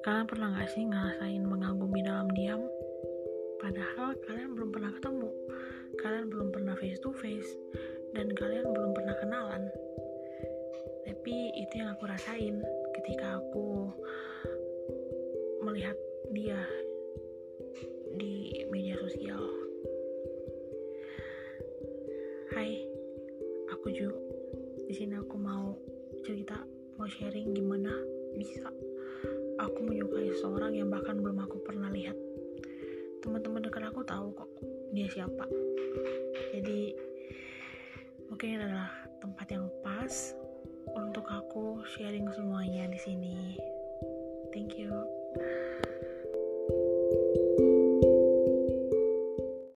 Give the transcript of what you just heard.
Kalian pernah gak sih ngerasain mengagumi dalam diam? Padahal kalian belum pernah ketemu, kalian belum pernah face to face, dan kalian belum pernah kenalan. Tapi itu yang aku rasain ketika aku melihat dia di media sosial. Hai, aku Ju. Di sini aku mau cerita, mau sharing gimana bisa aku menyukai seseorang yang bahkan belum aku pernah lihat. Teman-teman dekat aku tahu kok dia siapa. Jadi mungkin ini adalah tempat yang pas untuk aku sharing semuanya di sini